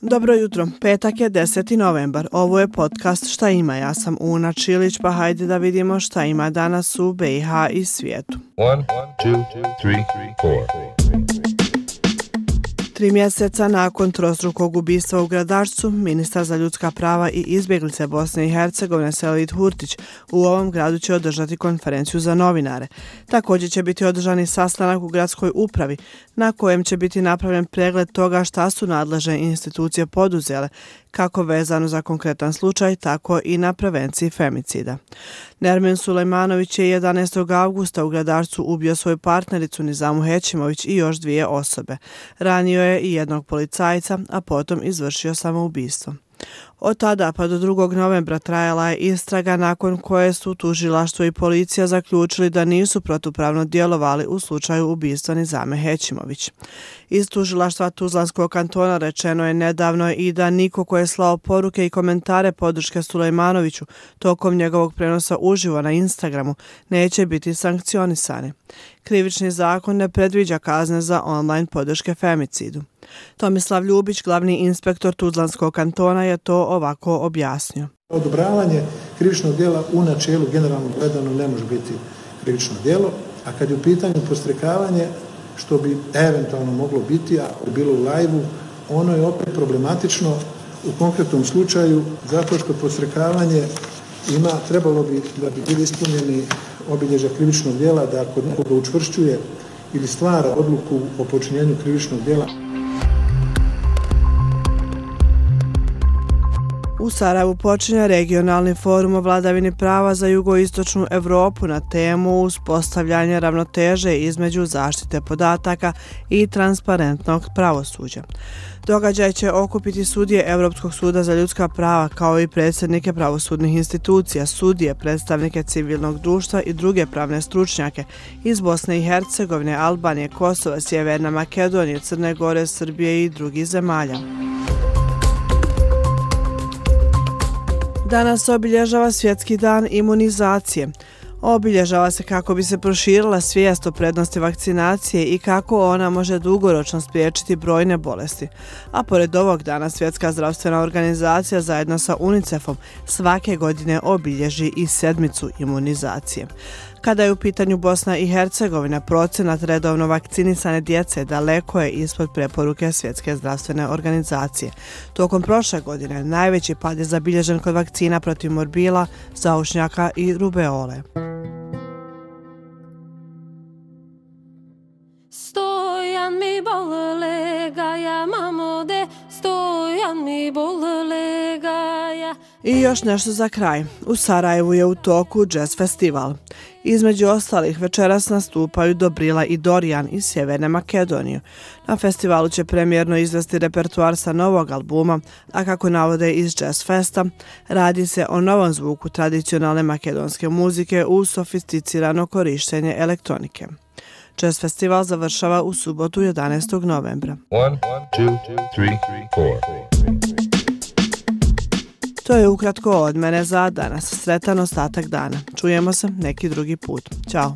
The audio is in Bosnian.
Dobro jutro, petak je 10. novembar. Ovo je podcast Šta ima, ja sam Una Čilić, pa hajde da vidimo šta ima danas u BiH i svijetu. 1, 2, 3, 4. Tri mjeseca nakon trostrukog ubistva u Gradašcu, ministar za ljudska prava i izbjeglice Bosne i Hercegovine Selid Hurtić u ovom gradu će održati konferenciju za novinare. Također će biti održani sastanak u gradskoj upravi na kojem će biti napravljen pregled toga šta su nadležne institucije poduzele kako vezano za konkretan slučaj, tako i na prevenciji femicida. Nermin Sulejmanović je 11. augusta u Gradarcu ubio svoju partnericu Nizamu Hećimović i još dvije osobe. Ranio je i jednog policajca, a potom izvršio samoubistvo. Od tada pa do 2. novembra trajala je istraga nakon koje su tužilaštvo i policija zaključili da nisu protupravno djelovali u slučaju ubistva Nizame Hećimović. Iz tužilaštva Tuzlanskog kantona rečeno je nedavno i da niko ko je slao poruke i komentare podrške Sulejmanoviću tokom njegovog prenosa uživo na Instagramu neće biti sankcionisani. Krivični zakon ne predviđa kazne za online podrške femicidu. Tomislav Ljubić, glavni inspektor Tuzlanskog kantona, je to ovako objasnio. Odobravanje krivičnog djela u načelu generalno gledano ne može biti krivično djelo, a kad je u pitanju postrekavanje, što bi eventualno moglo biti, ako bilo u lajvu, ono je opet problematično u konkretnom slučaju, zato što postrekavanje ima, trebalo bi da bi bili ispunjeni obilježa krivičnog djela da ako nekoga učvršćuje ili stvara odluku o počinjenju krivičnog djela. U Sarajevu počinje regionalni forum o vladavini prava za jugoistočnu Evropu na temu uspostavljanja ravnoteže između zaštite podataka i transparentnog pravosuđa. Događaj će okupiti sudije Evropskog suda za ljudska prava kao i predsjednike pravosudnih institucija, sudije, predstavnike civilnog društva i druge pravne stručnjake iz Bosne i Hercegovine, Albanije, Kosova, Sjeverna Makedonije, Crne Gore, Srbije i drugih zemalja. Danas obilježava svjetski dan imunizacije. Obilježava se kako bi se proširila svijest o prednosti vakcinacije i kako ona može dugoročno spriječiti brojne bolesti. A pored ovog dana Svjetska zdravstvena organizacija zajedno sa UNICEF-om svake godine obilježi i sedmicu imunizacije. Kada je u pitanju Bosna i Hercegovina, procenat redovno vakcinisane djece daleko je ispod preporuke Svjetske zdravstvene organizacije. Tokom prošle godine najveći pad je zabilježen kod vakcina protiv morbila, zaušnjaka i rubeole. Bolele ga mamode, stojan mi bol ga ja... I još nešto za kraj. U Sarajevu je u toku jazz festival. Između ostalih večeras nastupaju Dobrila i Dorijan iz Sjeverne Makedonije. Na festivalu će premjerno izvesti repertuar sa novog albuma, a kako navode iz Jazz Festa, radi se o novom zvuku tradicionalne makedonske muzike u sofisticirano korištenje elektronike. Jazz Festival završava u subotu 11. novembra. One, two, three, To je ukratko od mene za danas. Sretan ostatak dana. Čujemo se neki drugi put. Ćao.